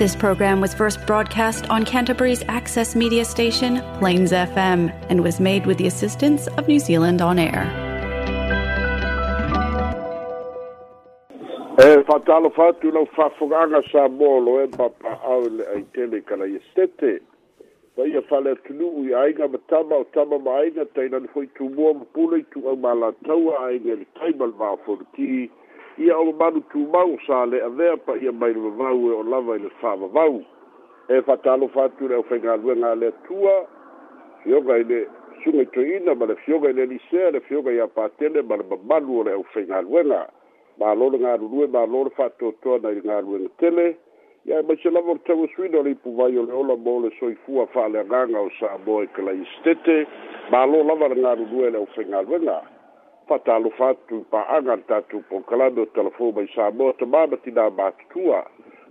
This program was first broadcast on Canterbury's access media station, Plains FM, and was made with the assistance of New Zealand On Air. E lau sa mōlo e papa'au tele matama o tama i ia ao manu tumau sa le'a vea pa ia mai le vavau e o lava i le fāvavau e fatalofa atu le au faigaluega a le atua fioga i le suga itoiina ma le fioga i le lisea le fioga ia patele ma le mamalu o le au faigaluega malo le galulue malo le fa'atoatoana i le galuega tele ia e maise lava o le tauasuina o le ipuvai o le ola mo le soifua fa'aleagaga o sa moa e kalaia setete malo lava le galulue le au faigaluega patalo fatu pa anga tatu po kalando telefo mai sa mo to ma mati na ma tua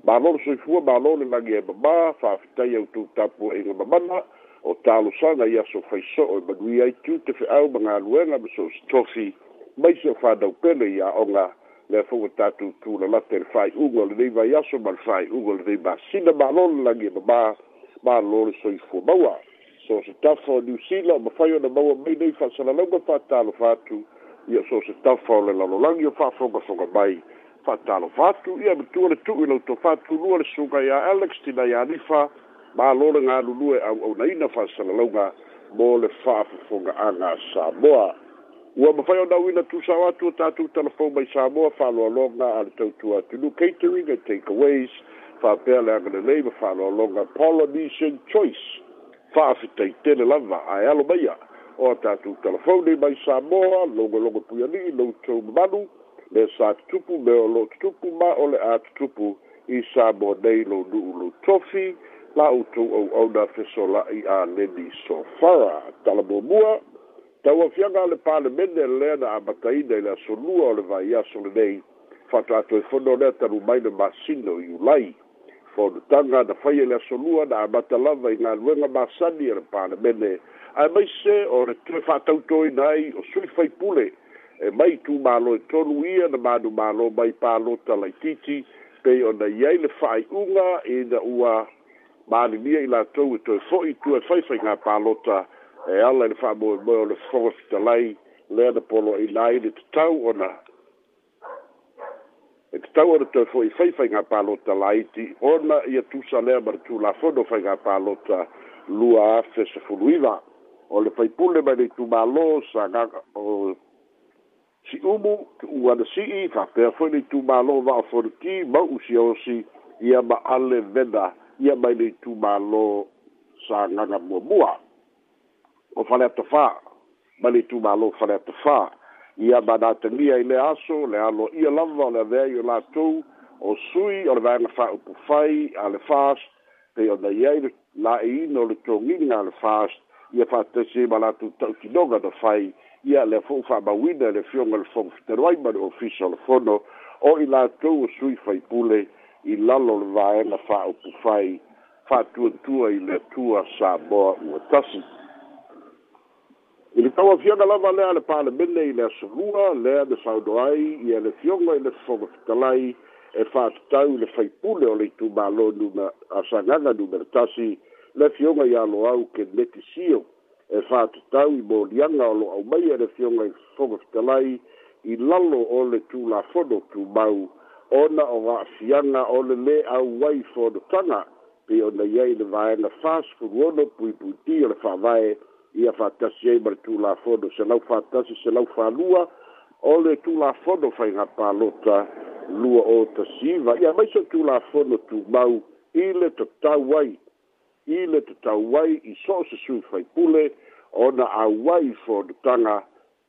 ma lo so fu ma lo le mangi e ma fa fta ye tu tapo e ma mana o talo sana ya so fai so e ma gui ai tu te au ma nga luenga ma so stofi mai so fa da pele ya onga le fo tatu tu le mater fai ugo le dei vai ya so ma fai ugo le dei ba sina ma lo le mangi e ma ma lo so fu ma wa so se tafo du sila ma fai ona ma wa mai nei fa sana lo ga fa talo fatu ia so se tafa o le lalolagi o fa'afogafoga mai fa'atalofa atu ia matua le tu'u i la uto fa'atulua le suga ia alex tina ia anifa mālo le galulu e au'aunaina fa'asalalauga mo le fa'afofoga'aga samoa ua mafai onauina tusao atu o tatou talafou mai samoa fa'aloaloga a le tautua atunu catering and takeaways fa'apea le agalelei ma fa'aloaloga polynesian choice fa'afitaitele lava ae alo mai a'a o tatou telefone mai samoa logologo puiali'i loutou mamalu le sa tutupu me o lo tutupu ma o le a tutupu i samoa nei lou nu'u lou tofi la outou auauna fesola'i a ledi sofara talamuamua tauafiaga a le palemene lea na amataina i le asolua o le vaiaso lenei fa'ataato e fono o lea talumai le masino i ulai fonotaga na faia i e le asolua na amata lava i galuega masani a e le palemene ae e mai se e e o le tue fa'atautoina ai o sui faipule e mai tumālo e tolu ia na manumālo mai palota laitiiti pei ona i ai le fa'ai'uga ina ua malimia i latou e toe fo'i tu e faifaigā palota e ala i le fa'amoemoe o le foga fitalai lea na poloaina ai le tatau ona e tatau ona toe fo'i faifaigā palota laiti ona ia tusa lea ma le tulafono faigā palota lua afe sefuluiva o le faipule mai lei tumālō sa gaga o siʻumu uana siʻi faapea foi lei tumālō vaʻafoliki ma usiosi ia ma ale vena ia mai lei tumālō sa gaga muamua o faleatofā mai lei tumālō faleatofā ia ma natagia i le aso le aloaʻia lava o le avea i o latou o sui o le vaega faupu fai a le fast pei o naiai laʻiina o le togiga a le fast ia fa'atasi ma latou ta'ukinoga na fai ia lea fo'u fa'amauina le fioga le fogo fetelu ai ma le ofisa o le fono o i latou o sui faipule i lalo le vaega fa'aupu fai fa'atuatua i le atua sa moa ua tasi i le tauafiaga lava lea le palemene i le asolua lea le faudo ai ia le fioga i le fogo fetalai e fa'atatau i le faipule o le itumālo numa asagaga numeratasi le fioga ia lo au ke meti sio e fatutau i molianga o loau mai e le fioga i fogofitalai i lalo o le tulafono tumau ona o fa'afiaga o le lē au ai fonotaga pei ona iai le vaega fasfuluono puipuiti o le fa'avae ia fa'atasi ai ma le tulafono se lau fa'atasi se lau fālua o le tulafono faiga palota lua o tasiva ia mai so tulafono tumau i le totau ai i le tatau ai i so o se sui faipule ona auai fodutaga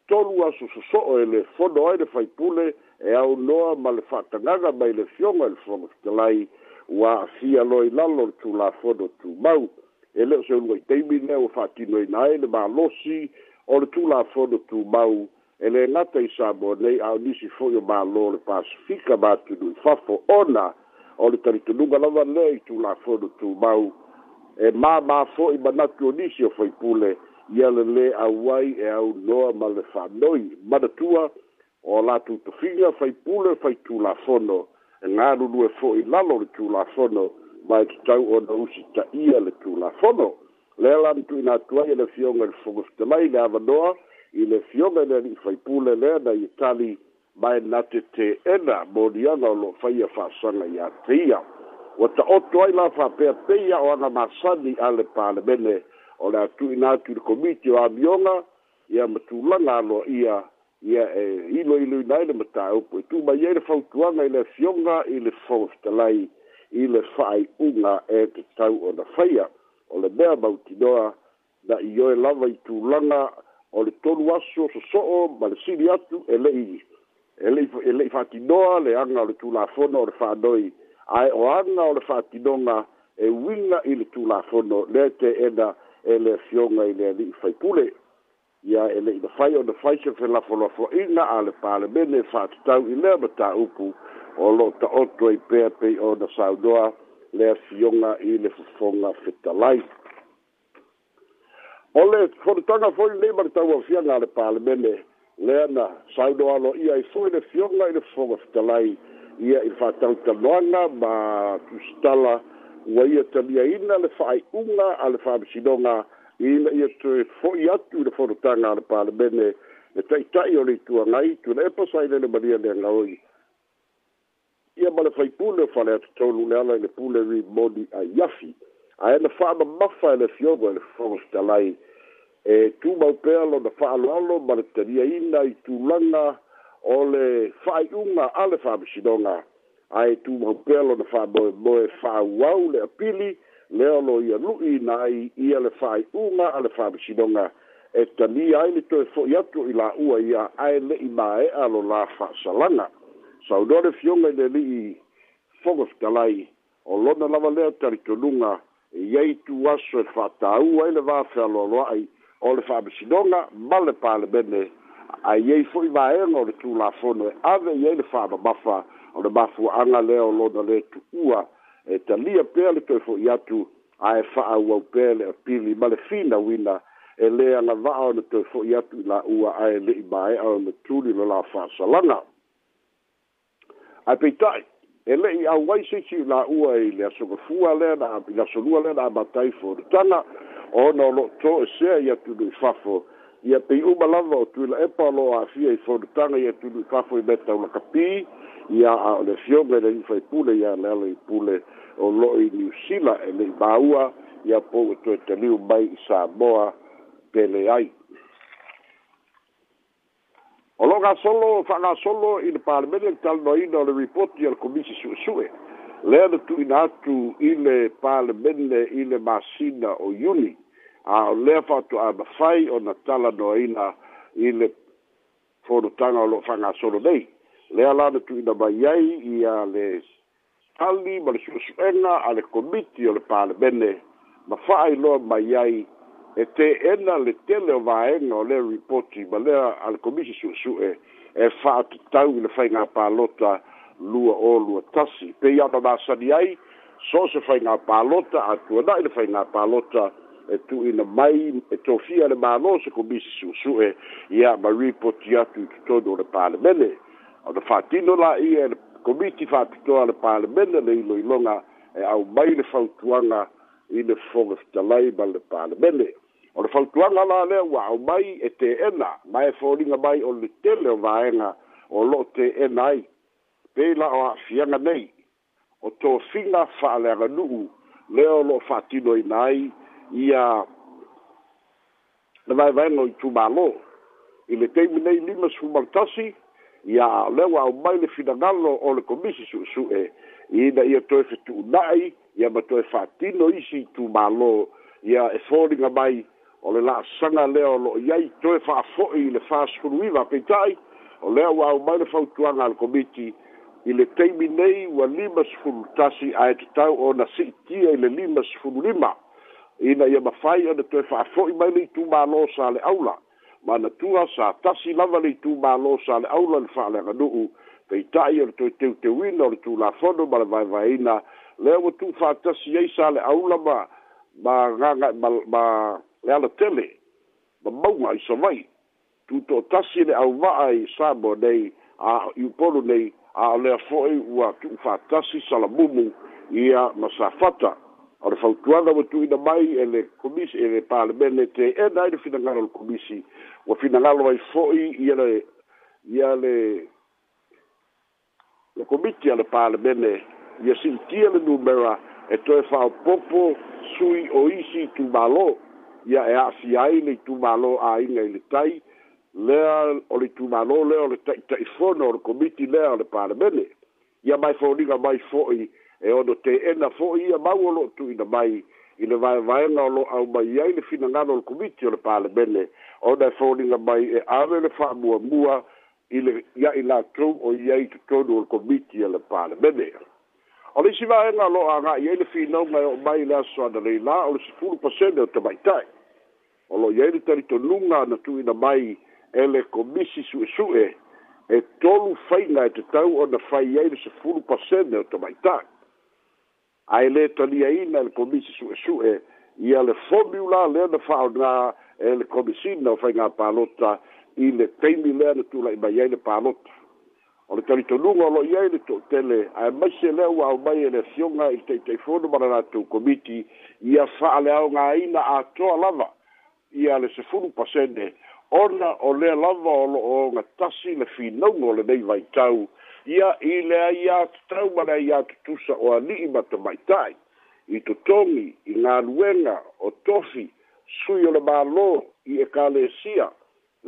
tolu aso sosoo e le fono ai le faipule e aunoa ma le fa'atagaga mai le fioga e i le foga fetalai ua afia loa i lalo le tulafono tumau e lē o se ulua iteimi lea ua fa'atinoina ai le malosi o le tulafono tumau e le gata i sa mo nei ao nisi fo'i o mālō le pasifika matunui fafo ona o le talitunuga lava lea i tulafono tumau e mama fo i bana tonisio fo i pule yele le awai e au noa ma le fa noi mada tua o la tu to finga fo i pule fo i tu la fono e nga lu lu fo i la lo tu la fono ma ki tau o no si ta ia le tu la fono le la tu na tua e le fionga le fo gusto mai le ava noa i le fionga le ni fo i pule le na i tali mai na te te ena mo dianga lo fa ia fa sanga ia te ia te ia o ta'oto ai la fa'apea peia o ana masani a le palemene o le atu'ina atu i le komiti o amioga ia matulaga aloa ia ia e iloiloina ai le mataupu e tumai ai le fautuaga e le afioga i le fofetalai i le fa'ai'uga e tatau o na faia o le mea mautinoa na i oe lava i tulaga o le tolu aso soso'o ma le sili atu e le'i e le'i fa'atinoa e leaga o le tulafono o le fa'anoi ae o aga o le fa'atinoga e uiga i le tulafono lea te ena e le afioga i le ali'i faipule ia e le'i mafai ona fai se felafoloafoa'iga a le palemene e fa'atutau i lea mataupu o lo'o ta'oto ai pea pei ona saunoa le afioga i le fofoga fetalai o le fonotaga foi lei ma le tauafiaga a le palemene lea na saunoa aloa ia i foi le afioga i le fofoga fetalai ia i fa'atautaloaga ma tusitala ua ia taliaina le fa'ai'uga a le fa'amasinoga ina ia toe fo'i atu i le folotaga a le palemene e ta'ita'i o le ituagai tuna epa saile le malia leaga oi ia ma le faipule o fale atotolu le ala i le pule rimoni aiafi ae na fa'amamafa e le fiogo e le fofogositalai e tumau pea lona fa'aloalo ma le taliaina i tulaga o le fa'aiʻuga a le fa'amasinoga ae tumaupealo na fa'amoemoe fa'auau le apili lea o lo ia lu'i na ai ia le fa'aiʻuga a le fa'amasinoga e talia ai le toe fo'i atu i la'ua ia ae le'i māe'a lo la fa'asalaga saunoa le fioga i le li'i fogofitalai o lona lava lea talitonuga e iai tu aso e fa'atāua ai le vafealoaloa'i o le fa'amasinoga ma le palemene aiai fo'i vaega o le tulafono e ave iai e le fa'amamafa e o le mafuaaga lea o lona lē tu'ua e talia pea le toe fo'i atu ae fa'aauau pea le apili ma le finauina e lē agava'a ona toe fo'i atu i la'ua ae le'i mae'a ona tuli lo la fa'asalaga ae peita'i e le'i auai sisi i la'ua i le asogafua lea na i le asolua lea na amatai foletaga ona o lo'o toe sea i atu nui fafo ia pei uma lava o tuila epa lo afia i fonotaga ia tulu i fafo i meta ulakapī ia ao le afioga i leifa i pule ia le ala i pule o loo i niusila e lei maua ia pou e toe taliu mai i samoa pele ai o loo gasolo fa'agasolo i le palemene le talanoaina o le ripoti a le komisi su'esu'e lea na tu'uina atu i le palemene i le masina o iuli a o lea fa atu ana fai o na tala noaina i le fonotaga o loo fagasolo nei lea la na tuuina mai ai ia le tali ma le suʻesuʻega a le komiti o le palemene ma fa'ailoa mai ai e teena le tele o vaega o lea ripoti ma lea a le komisi suʻesuʻe e fa atatau i le faiga palota lua o lua tasi pe ia ona masani ai so se faiga palota atuana'i le faiga palota e tu ina mai e tofia le malo se ko bisi su su e ia ma ripoti atu tutodo le pale mene o da fatino la ia le komiti fatito le pale mene le ilo ilonga e au mai le fautuanga i le fonga fitalai ma le pale o le fautuanga la le wa au mai e te ena ma e fōringa mai o le tele o vaenga o lo te ena ai pēla o a fianga nei o tofinga fa'alea ganu'u lea o lo'o fatino ina nai ia le vai vai no tu malo e le tei nei lima su maltasi ia le wa o mai le finagalo o le komisi su su e i da ia to e tu nai ia ma to e fatino isi tu malo ia e fodinga mai o le la sanga le o lo iai to e fa fo i le fa su iva peitai o le wa o mai le fa tuanga al komiti i le teimi nei ua lima sefulutasi ae tatau ona siitia i e le lima sefululima ina ia mafai ona toe fa'afo'i mai le itumālō sa le aula ma na tua sa tasi lava le itumālō sa le aula le fa'aleaganu'u peita'i o le toe teuteuina o le tulafono ma le vaevaeina lea ua tu fa'atasi ai sa le aula ma ma gaga ma le ala tele ma mauga i savai tutoʻatasi le auva'a i sabo nei a iupolo nei a o lea fo'i ua tu'u fa'atasi salamumu ia ma sa fata o le fautuaga ua tuuina mai e le komisi e le palemene te ena ai le finagalo o le komisi ua finagalo ai fo'i ia le ia le le komiti a le palemene ia silitia le numera e toe faopopo sui o isi itumālō ia e a'afi ai le itumālō āiga i le tai lea o le itumālō lea o le taʻitaʻifono o le komiti lea o le palemene ia mai foliga mai fo'i e ono te ena fo ia mau o tu ina mai i le vai vai na lo au mai ai le fina ngano le komiti o le pale bene o da e fo ringa mai e ave le fa mua mua i le ia i la tru o ia i tutonu o le komiti o le pale bene o le si vai na lo a ngai ai le fina ngai o mai le aso adalei la o le sifuru pasene o te mai tai o lo ia i le tarito lunga na tu ina mai e le komisi sue sue e tolu fainga e te tau o na fai ai le sifuru pasene o te mai tai ae lē taliaina i le komisi suʻesuʻe ia le fomiula lea na faaaonā e le komisina o faigā palota i le taimi lea na tulaʻi mai ai le palota o le talitonuga o loʻi ai le toʻatele ae maise lea ua aomai e le afioga i le taʻitaʻifono ma le latou komiti ia faaleaogāina atoa lava ia le sefulu pasene ona o lea lava o loo gatasi le finauga o lenei vaitau ia i le ai atatau ma le ai atutusa o ali'i ma tamaitai i totogi i galuega o tofi sui o le mālō i ekalesia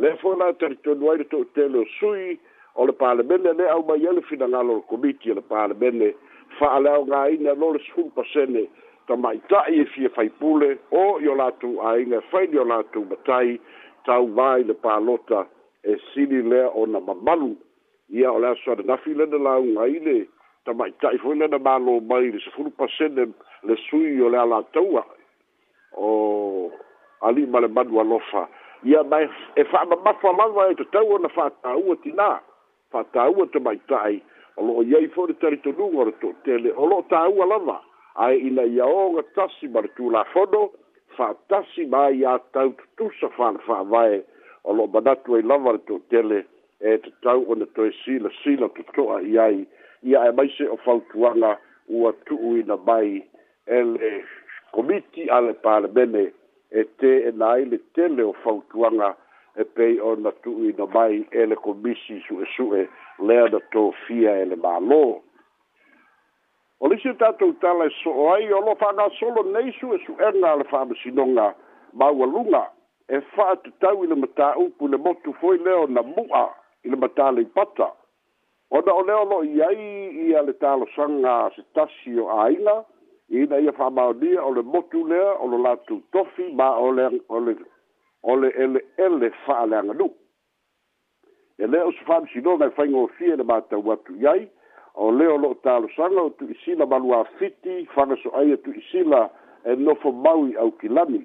le foi la talitonu ai le to'utele o sui o le palemene le au mai ai le finagalo o le komiti e le palemene fa'aleaogāina lo le sefulu pasene tamaita'i e fia faipule o i o latou āiga e faili o latou matai tauvā i le palota e sili lea ona mamalu ia o le asoananafi lana lauga ai le tamaita'i foi lana mālō mai le sefulu pasene le sui o le alatau a'e o ali'i ma le manu alofa ia ma e fa'amamafa lava e tatau ona fa'ataua tinā fa'ataua tamaita'i o lo'o iai fo'i le talitonuga o le to'atele o lo'o tāua lava ae ina ia oga tasi ma le tulafono fa'atasi ma ia tau tutusa fa'ana fa'avae o lo'o manatu ai lava le to'atele e te tau o na toi sila sila tu toa i ai i ai e mai se o fautuanga ua tuu i na mai e le komiti ale pale mene e te e na ai le tele o fautuanga e pei o na tuu i na mai e le komisi su e su e lea na tō fia e le malo o lisi o tatou tala e so o ai o lo whanga solo nei su e su erna le whamasinonga maua lunga e fa tu tau i le mata upu le motu foi leo na mua i le matala i pata ona o leo loo i ai ia le talosaga se tasi o āiga ina ia fa'amaonia o le motu lea o lo latou tofi ma o le o le eleele fa'aleaganu e lea o se fa'amisinoga e faigofia i le matau atu i ai o leo loo talosaga o tu'isila ma lua fiti fagaso'ai e tu'isila e nofo maui au kilami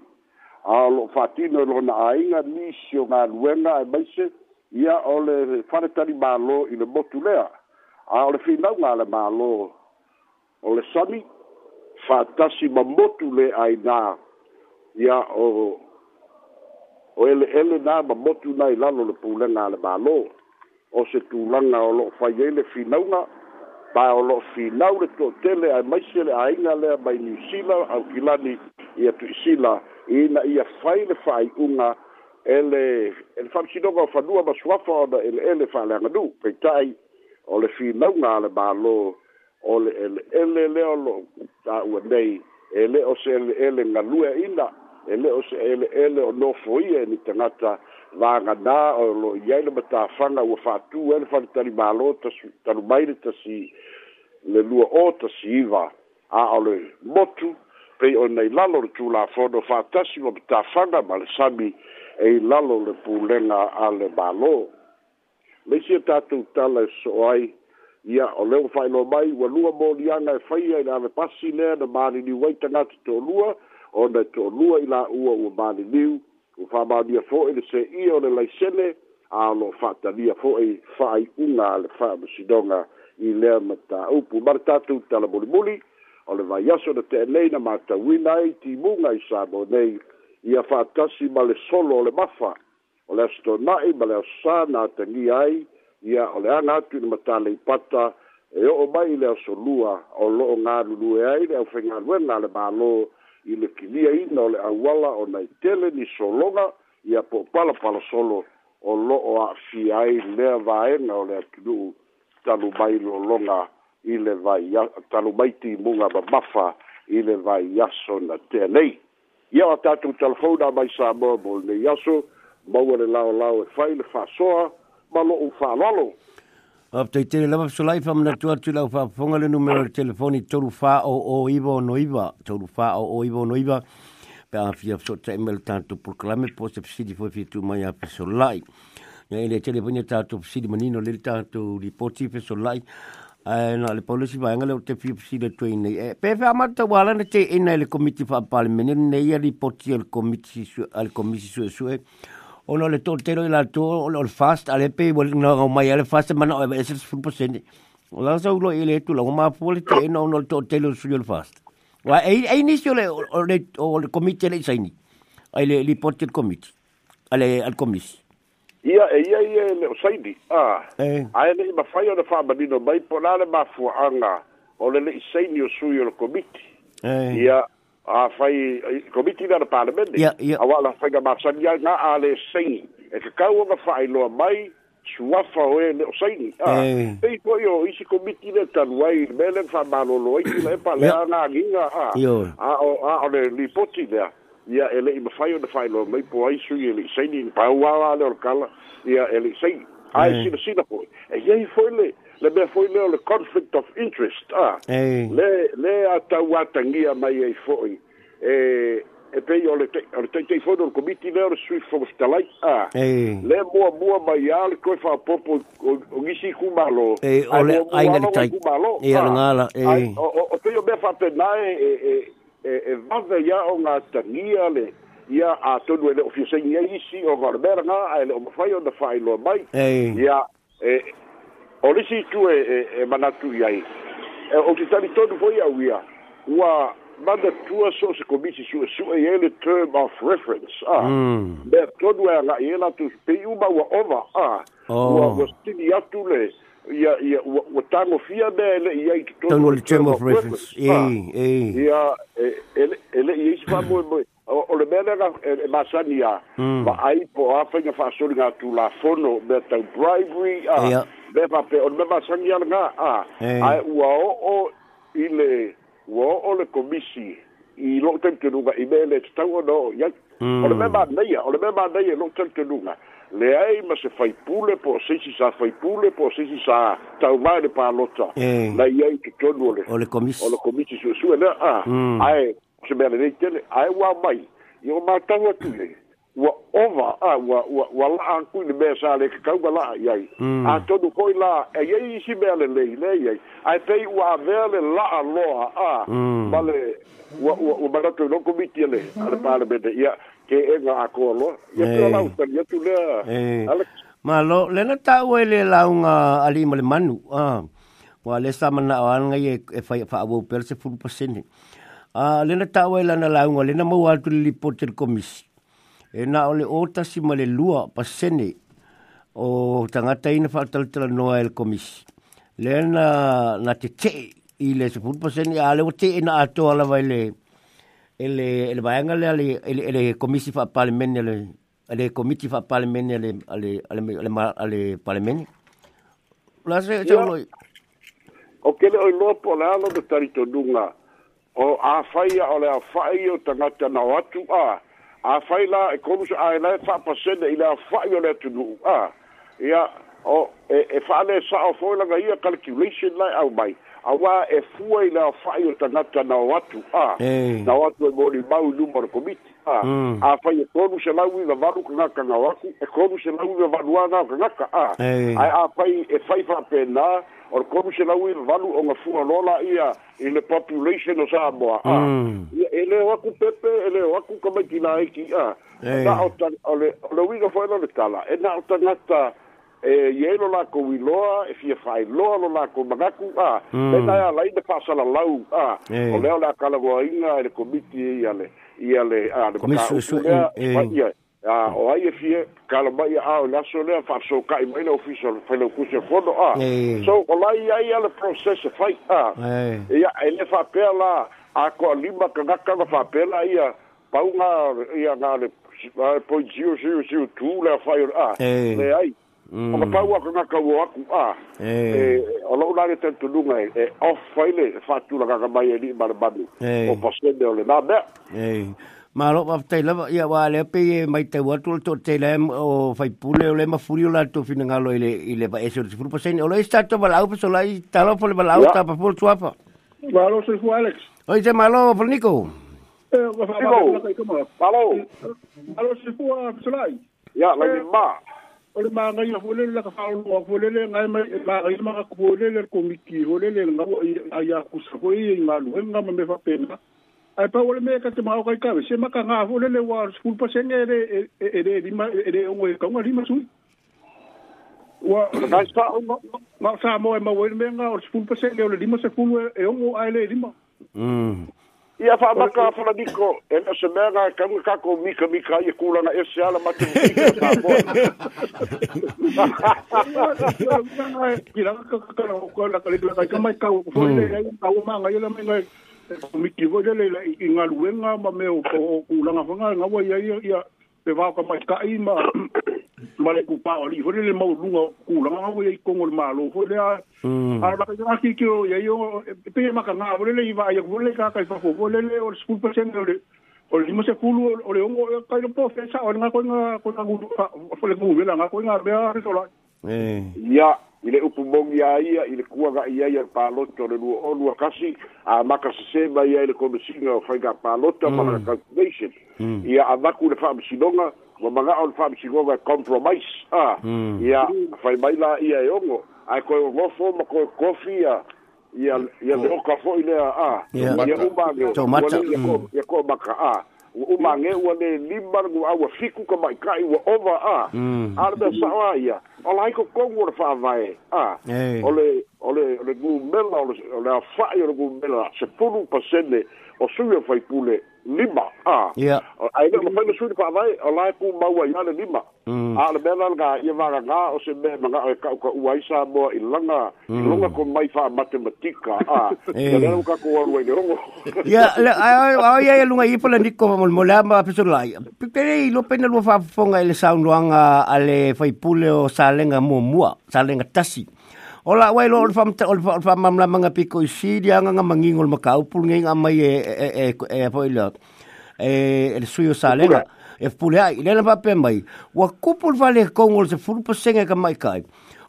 a o loo fa'atino e lona āiga nisi o galuega e maise ia o le faretali mālō i le motu lea a o le finauga a le mālō o le sami fatasi ma motu le ainā ia o o eleele nā ma motu nai lalo le pulega a le mālō o se tulaga o loo fai e ai le finauga ma o loo finau le toʻatele ae maise le aiga lea mai niusila aukilani ia tuʻisila ina ia fai le faaiʻuga ele ele fa si dogo fa dua ba sua fa da ele ele fa la ngadu pe tai o le fi na nga le ba lo o le ele ele le o lo ta u dei ele o se ele ele nga lua ina ele o se ele ele o no fo ie ni tanga ta va nga da o lo ye le ba ta fa nga u fa tu ele fa ta li ba lo ta su ta lu mai ta si le lua o ta si va a o le motu pe o nei lalo tu la fo do fa ta si lo ta fa nga ma le sabi e i lalo le pulega a le balō maisi e tatou tala e soo ai ia o leo fa'ailo mai ua lua moliaga e faia i le ave pasi lea na maliliu ai tagata toʻalua o na toʻalua i la'ua ua maliliu ua fa'amaonia fo'i e le seʻia o le laisene a o loo fa'atalia fo'i e fa'ai'uga a le fa'amasinoga i lea mataupu ma le tatou tala mulimuli o le vaiaso na te'elei na matauina ai timuga i sa nei ia fa'atasi ma le solo o le mafa o le asitona'i ma le asosā na atagia ai ia o le aga atu i le matāleipata e o'o mai i le asolua o lo'o galulue ai le aufegaluega a le mālō i le kiliaina o le auala o naitele ni sologa ia po palapala solo o lo'o a'afia ai lea vaega o le atunu'u talu mailologa i le vaia talu maitimuga ma mafa i le vaiaso na teanei ia o tatou telefona mai sa moa mo lenei aso maua le laolao e fai le faasoa ma loʻu faalalo a taitele lava fesolai faamanatu atu lau faafofoga le numero le telefoni tolu faoo iva onoiva tolu faoo iva onoiva pe afia fesootaʻima le tatou proklame po se fesili foi fiatumai a fesolai ia i le telefoni a tatou fesili manino le le tatou ripoti fesolai ai eh, na le policy vai ngale o te fipsi le train nei e pe fa wala ne te ina le committee fa parliament nei ia reporti al committee su al committee su eh. su o no le tortero e la to o le fast ale pe vol no mai ale fast mana o es full percent o la sa ulo ile tu la ma poli te no no le tortero su le fast wa e e inicio le o le o le committee le sai ni ai le reporti al committee eh, ale al committee ia e ia ia e leo saidi a e. ae le'i mafai ona fa'amanino mai po la le mafua'aga o le le'i saini o sui o le komiti e. ia afai komiti le ana palemene aua la faiga masani aga a le saini e kakau oga fa'ailoa mai suafa o e leo saini a e. pei hoi o isi komiti le talu ai me le fa'amalolo ai kila e pa leagagiga a a o le lipoti lea ia e le'i mafai ona faailoa mai po ai sui e le'i sai nii pauala le ole kala ia e le'i sai ae sinasina po e iai foi le le mea foi le o le conflict of interest a le le atau atagia mai ai e fo'i e e pei ole ole taitai foi ole komiti lea ole sui fogofitalai a le muamua mai a le koe faapopo o gisi kumalo ole aigalitaikumalo ia lagala o pei o mea faapena e e e e vave ya o nga tangia le ya a to do e le ofi se nia isi o garbera nga a e le o fai o da fai lo mai ya e o le si tu e e, e manatu ya i e o kitali to do foi ya wia wa manda tua so se komisi su su e ele term of reference ah mm. be to do ya nga ela tu pe u ba wa over ah oh. wa go sti ya tu le ia ia o tango fia be le ia i tono tango e le term of reference e e ia ele ele ia i fa mo mo o le bele ga e, e masania ma mm. ai po afa nga fa soli nga tu la fono be tau bribery a be pa pe o le masania nga a ai u o o i le u o o le komisi i lo tem ke nuga i bele tango no ia mm. o le bele ma ia o le bele ma ia lo tem ke nuga le ai ma se fai pule po se si sa fai pule po se si sa ta va de pa lota mm. na ia i te tonu le o le komisi o le komisi su su na a mm. ai se me le dite le ai wa mai i o ma ta wa tu le wa ova a wa wa wa la an ku le be sa le ka ba la ia mm. a to du koi la e ia i si me le le le ia ai pei wa ve le la a lo a vale wa wa ma ta lo komiti le ar pa le be ia ke e nga ako lo ya hey. tu lau tan ya tu le hey. alex ma lo le na ta we le lau nga ali mo le manu a wa le sa mana e, e e o an nga ye e fa fa wo per se fu pa sin a le na ta we la na lau nga le na mo wa tu li po tel komis e na ole ota si mo le lua pa sin o tangata ina fa tal tal no el komis le na na te te i le se fu pa sin ya le o te ina ato ala vai le ele ele vai ngale ali ele ele komisi fa parlement ele ele komiti fa parlement ele ale ale ale ale parlement la se yeah. chamo o que le no polano de tarito dunga o a faia o le a faia o tanga tanga watu a a faila e komu a ele fa e pasende ile a faio le tu a ya o e fa e le sa o foi la ga ia calculation lai au mai awa e fua ina fai o tangata na watu a na watu e mori mau numar komiti a mm. a fai e konu se lau ina varu kanaka na waku e konu se lau ina varu ana kanaka a a a fai e fai fa pena or konu se lau ina varu onga fua lola ia in the population o Samoa a mm. e, e le waku pepe e le waku kamaitina eki a na o tangata o le wiga fai lo le tala e na o tangata o e ia lo lākou iloa e fia failoa lo lākou magaku a mm. e tae alaina faasalalau a o lea o le akalagoaiga e le komiti ia le ia le a le makaulea faia a o ai e fia kalamaʻi a o le aso lea faasokaʻi mai le ofisa le failaukusi fono a so o lai ai a le proses e fai a ia e le faapea la akoalima kagaka ga faapea la ia pauga ia na le point zero zero zero two le afai o le a le ai Mm. Ona pau aku ngaka wo aku a. Eh, ona ona ngeta tulunga e off file fa tula ka ka mai ni bar babu. O pasen de ole nabe. Eh. Ma lo pa te la ya wa le pe mai te wa tul to te la o fai pule ole ma furio la to fina ngalo ile ile ba eso fur pasen ole sta to ba la upa so la i ta lo pole ba la uta pa pul tuapa. Ma lo se fu Alex. Oi te ma lo fu Nico. Eh, ma lo. Ma lo se fu a Ya, la ni ma o le magai a folele le ka faaologo a folele gae mai e magai le maga kofolele le komiki folele le gau a iakusa foi i nga gama me fapena ae pau o le meka te magao kaikawe se makaga folele ua sekul pasege ere lima ere su wa e e, kauga sa sui ua sa mo e mauai le nga o le sekul pasege o le lima sekulu e ogo ae lē lima mm ia fa'amaka folaniko e le o se mea ga kauga kako mika mika ia kulaga ese ala mate miki galuega ma me o kulaga faga gaua iaia ia pe fakamaika'i ma male ku pa ali hore le mau lunga ku la ma ngoy ko ngol ma lo hore a mm. a la ka ki ki yo yo e pe e ma ka na hore le iba yo hore le ka ka fo fo le le o school person le o le mo se kulu o le ngo ka lo po fe sa o na ko na ko na gu fo le ku la ko na be a ri so la eh ya ile upu bongi ya ia ile kuwa ga ia ia pa lotto le lu o lu kasi a maka se se ba mm. mm. ia ile komisinga o fa ga pa lotto ma ka nation ia avaku le fa msidonga ma manga on fam si go compromise ah ya mm. fai mai la ia yongo e mm. mm. ai ko go fo ma ko kofia ya ya de ka fo ile a ah ya u ba go to macha ya ko ba ka a u ma nge u ne limbar go au fiku ko mai kai u over a ar da sa wa ya ola ko ko go fa vai a ole ole ole go mela ole fa yo go mela se pulu pasene o suyo fai pule nima ah yeah ai no pa suri pa vai o la ku ma wa ya nima ah le bela ga ye va ga o se me ma ka ka u ai mo i langa i mm. longa ko mai fa matematika ah ya le ka ko wa wa ngo ya le ai ai ai lunga i pa le niko mo mo la ma pe sur lai pe re i lo pe na lo fa fonga ele sa un loanga ale fai pule o sa lenga mo mua sa lenga tasi O la wai lo from ta ol fam mam manga piko si dia nga nga mangingol maka upul nga nga mai e e e e poilot. E el e, e, suyo sale nga e pulea e i le pa pe mai. Wa kupul vale kongol se fulu po senga ka mai kai.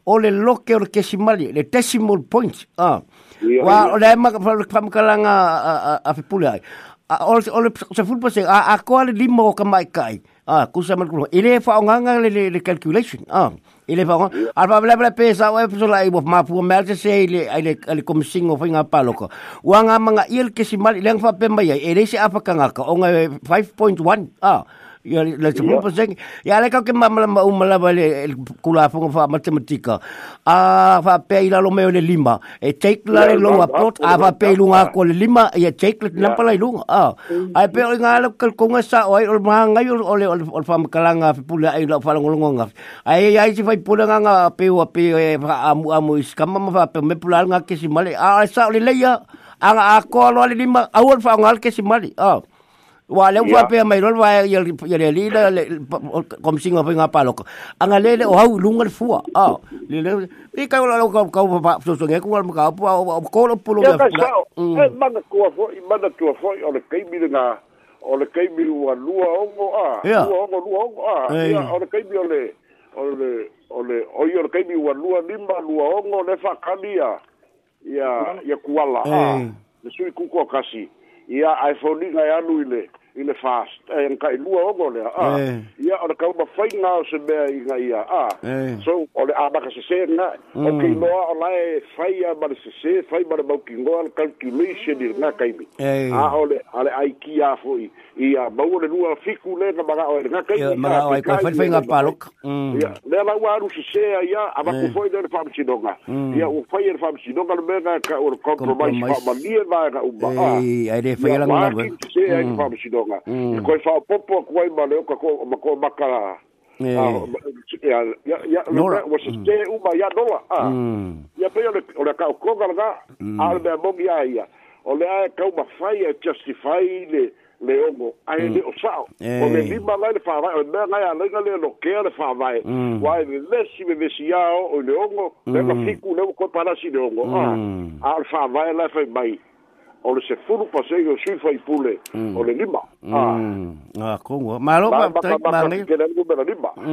O le loke o ke simali le decimal point. Ah. Wa o le ma fam kala nga a a a pulea. O le se fulu po senga a a ko le limo ka mai kai. Ah, kusa man kulo. Ile fa nga nga le le calculation. Ah, ile fa nga. Alba bla bla pesa o episode la ibo mapu melte se ile ile ile komising of nga paloko. Wa nga mga il kesimal ile fa pemba ya. Ile se apa kanga ka o nga 5.1. Ah ya la se pupa Ya le kau ke mamala ma umala vale kula fonga fa matematika. A fa pe ila lo meo le lima. E take la le longa plot a fa pe lunga ko le lima e take le na pala lunga. A. A pe o nga le kal konga sa o o ma nga yo o le fa makalanga ah, fe pula ai eh, la fa longa. Ah. Ai ai si fa pula nga nga ah, pe o pe eh, fa amu amu skama ma fa pe me pula nga ke si male. A sa le le ya. Anga a lo le lima. Awal fa nga ke si male. A. Wa le ya. wa pe ya, mai rol wa ye ya ye li le kom singa pe nga palo. Anga le le o hau lunga le fua. Ah, le le pe ka la ka ka pa so so nge ku ma ka pa o ko lo pulo me. E mana ko fo i mana ko fo o le kai mi nga o le kai mi wa lua ongo a. Lua ongo lua o a. O le kai mi o le o le o le o i o le kai mi wa lua lima lua ongo le fa kania. Ya ya kuala. Le sui ku ko kasi. ia ai fo ni ngai alu ile ina fast e eh, ngai lua ogo le a ia ona ka ba faina o se bea ina ia a so ole a ba ka se na o ki no a la e faia ba se se fai ba ba ki no al calculation ir na kai a ole ale ai ki a foi ia ba o le lua fiku le na ba o ir na kai ma o ai ka fai fai nga palok ia le ba wa ru se se ia a ba ku foi eh. de fam chi donga mm. ia o fai er fam chi donga le be ka o compromise ba ba lie ba ka u ba a ai le fai la nga ba tonga. Mm. E koe whao popo a kuai ma leo kako ma koe maka la. Ah, nora. Wa se te mm. uma ya nora. Ia ah. mm. pei o le kao konga la ga. Ale mea mongi a ia. O le ae kau ma whai e justify le le ongo. Ai le o sao. O le lima lai le whawai. O le mea ngai a lenga le lo kea le whawai. Wa e le lesi me vesi yao o le ongo. Le ma fiku le mo koe parasi le ongo. Ah. A le whawai e lai whai mai. Mm o le se furu pa se yo sui fai pule mm. o le lima. Mm. Ah. ah, kongo. Ma lo pa tek ma ne. Ma lo pa tek ma ne.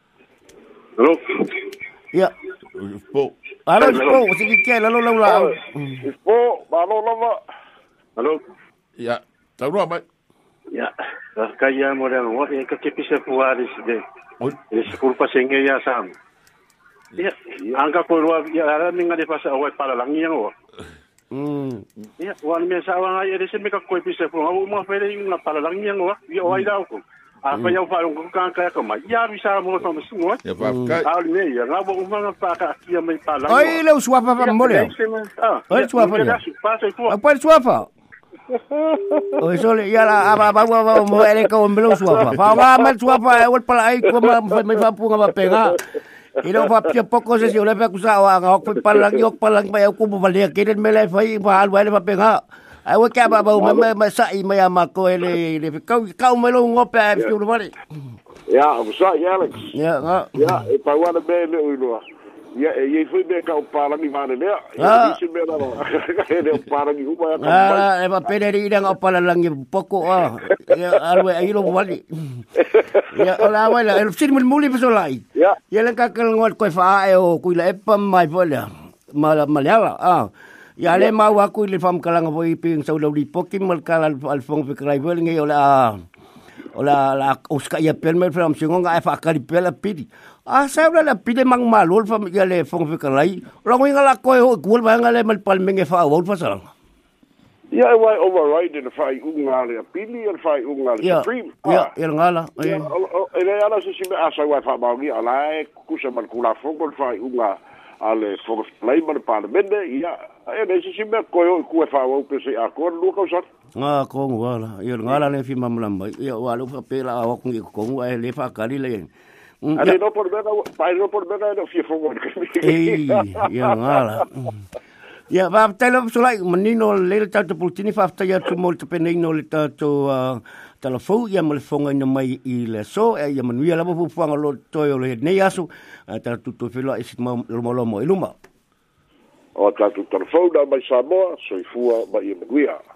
Ya. Halo. Ya. Ispo. Halo Ispo, sige kaya lalo lalo lalo. Hmm. Ispo, lalo lalo. Halo. Ya, tahu apa? Ya, ah, kaya mo rin ako. Yung keluar po alis ini sepuluh pa singe ya sam. Ya, angka keluar ya ada minga de pasa away para lang yang oh, wo. Mm. Ya, oh. hmm. ya wan mesa awang ay edisi mika ko pisa po. Awu mo pwede yung na para yang wo. Ya away daw ko. Mm. a fa yau fa ko kan ka ko ma ya mi sara mo so mo sungo ya fa ka a ne ya bo ma fa ka ti mai pa la oi le swa fa fa mo le oi swa fa a pa swa fa oi so le ya la ba ba ba mo ele ko mo le swa fa fa ba ma swa fa e wol pa ai ko ma fa pu ma pega i lo fa pia se si la Il lang yok pa lang ba ya ku mo vale ke den me le fa Ai wa e ka ba ba ma ma ma sa i ma ya ma ko ele ele ka ka ma lo ngo pa e fiu lo vale. Ya, o sa ya le. Ya, ya. Ya, e pa wa le be le u lo. Ya, e ye fu be ka pa la mi ma le. Ya, e si be la lo. E le pa la mi u ma ya ka. Ah, e va pe le ri dan o pa la lang poco a. Ya, al we ai lo vale. Ya, ola wa la el sir mul muli so lai. Ya. Ya le ka ka ngo ko fa e o ku la e pa mai vale. Ma la ma le ah. Ya le mau aku le fam kalanga po iping sa ulau di pokim mal kalal alfong pe krai bel ngai ola ola la uska ya pel mel fam singo ngai fa kali pel pidi. A ah, sa ola la pidi mang malul fam ya le fong pe krai. Ola ngai ngala ko ho kul ba pal menge fa wol fa Ya e override le e fai unga le pili le fai unga ya, le supreme. Ya ya ngala. Ya ele eh. e ala se sima asa ah, wai fa ba ngi ala e kusa mal kula fong fai unga. ale foga lai mana pa me ne ia e ne si me ko o ku fa o pe se a ko lu ka sar nga ko ngwa ia nga le fi mam ia wa lu fa pe le fa ka li no por bena pa no por no fi e va menino le fa ta tu mol te penino le Telefon fau ia ma le mai i le so e ia manuia lapa fau fanga lo toi o le nei aso a e tala tuto e fila e si lo malo mo iluma o mai sa so i fua mai i manuia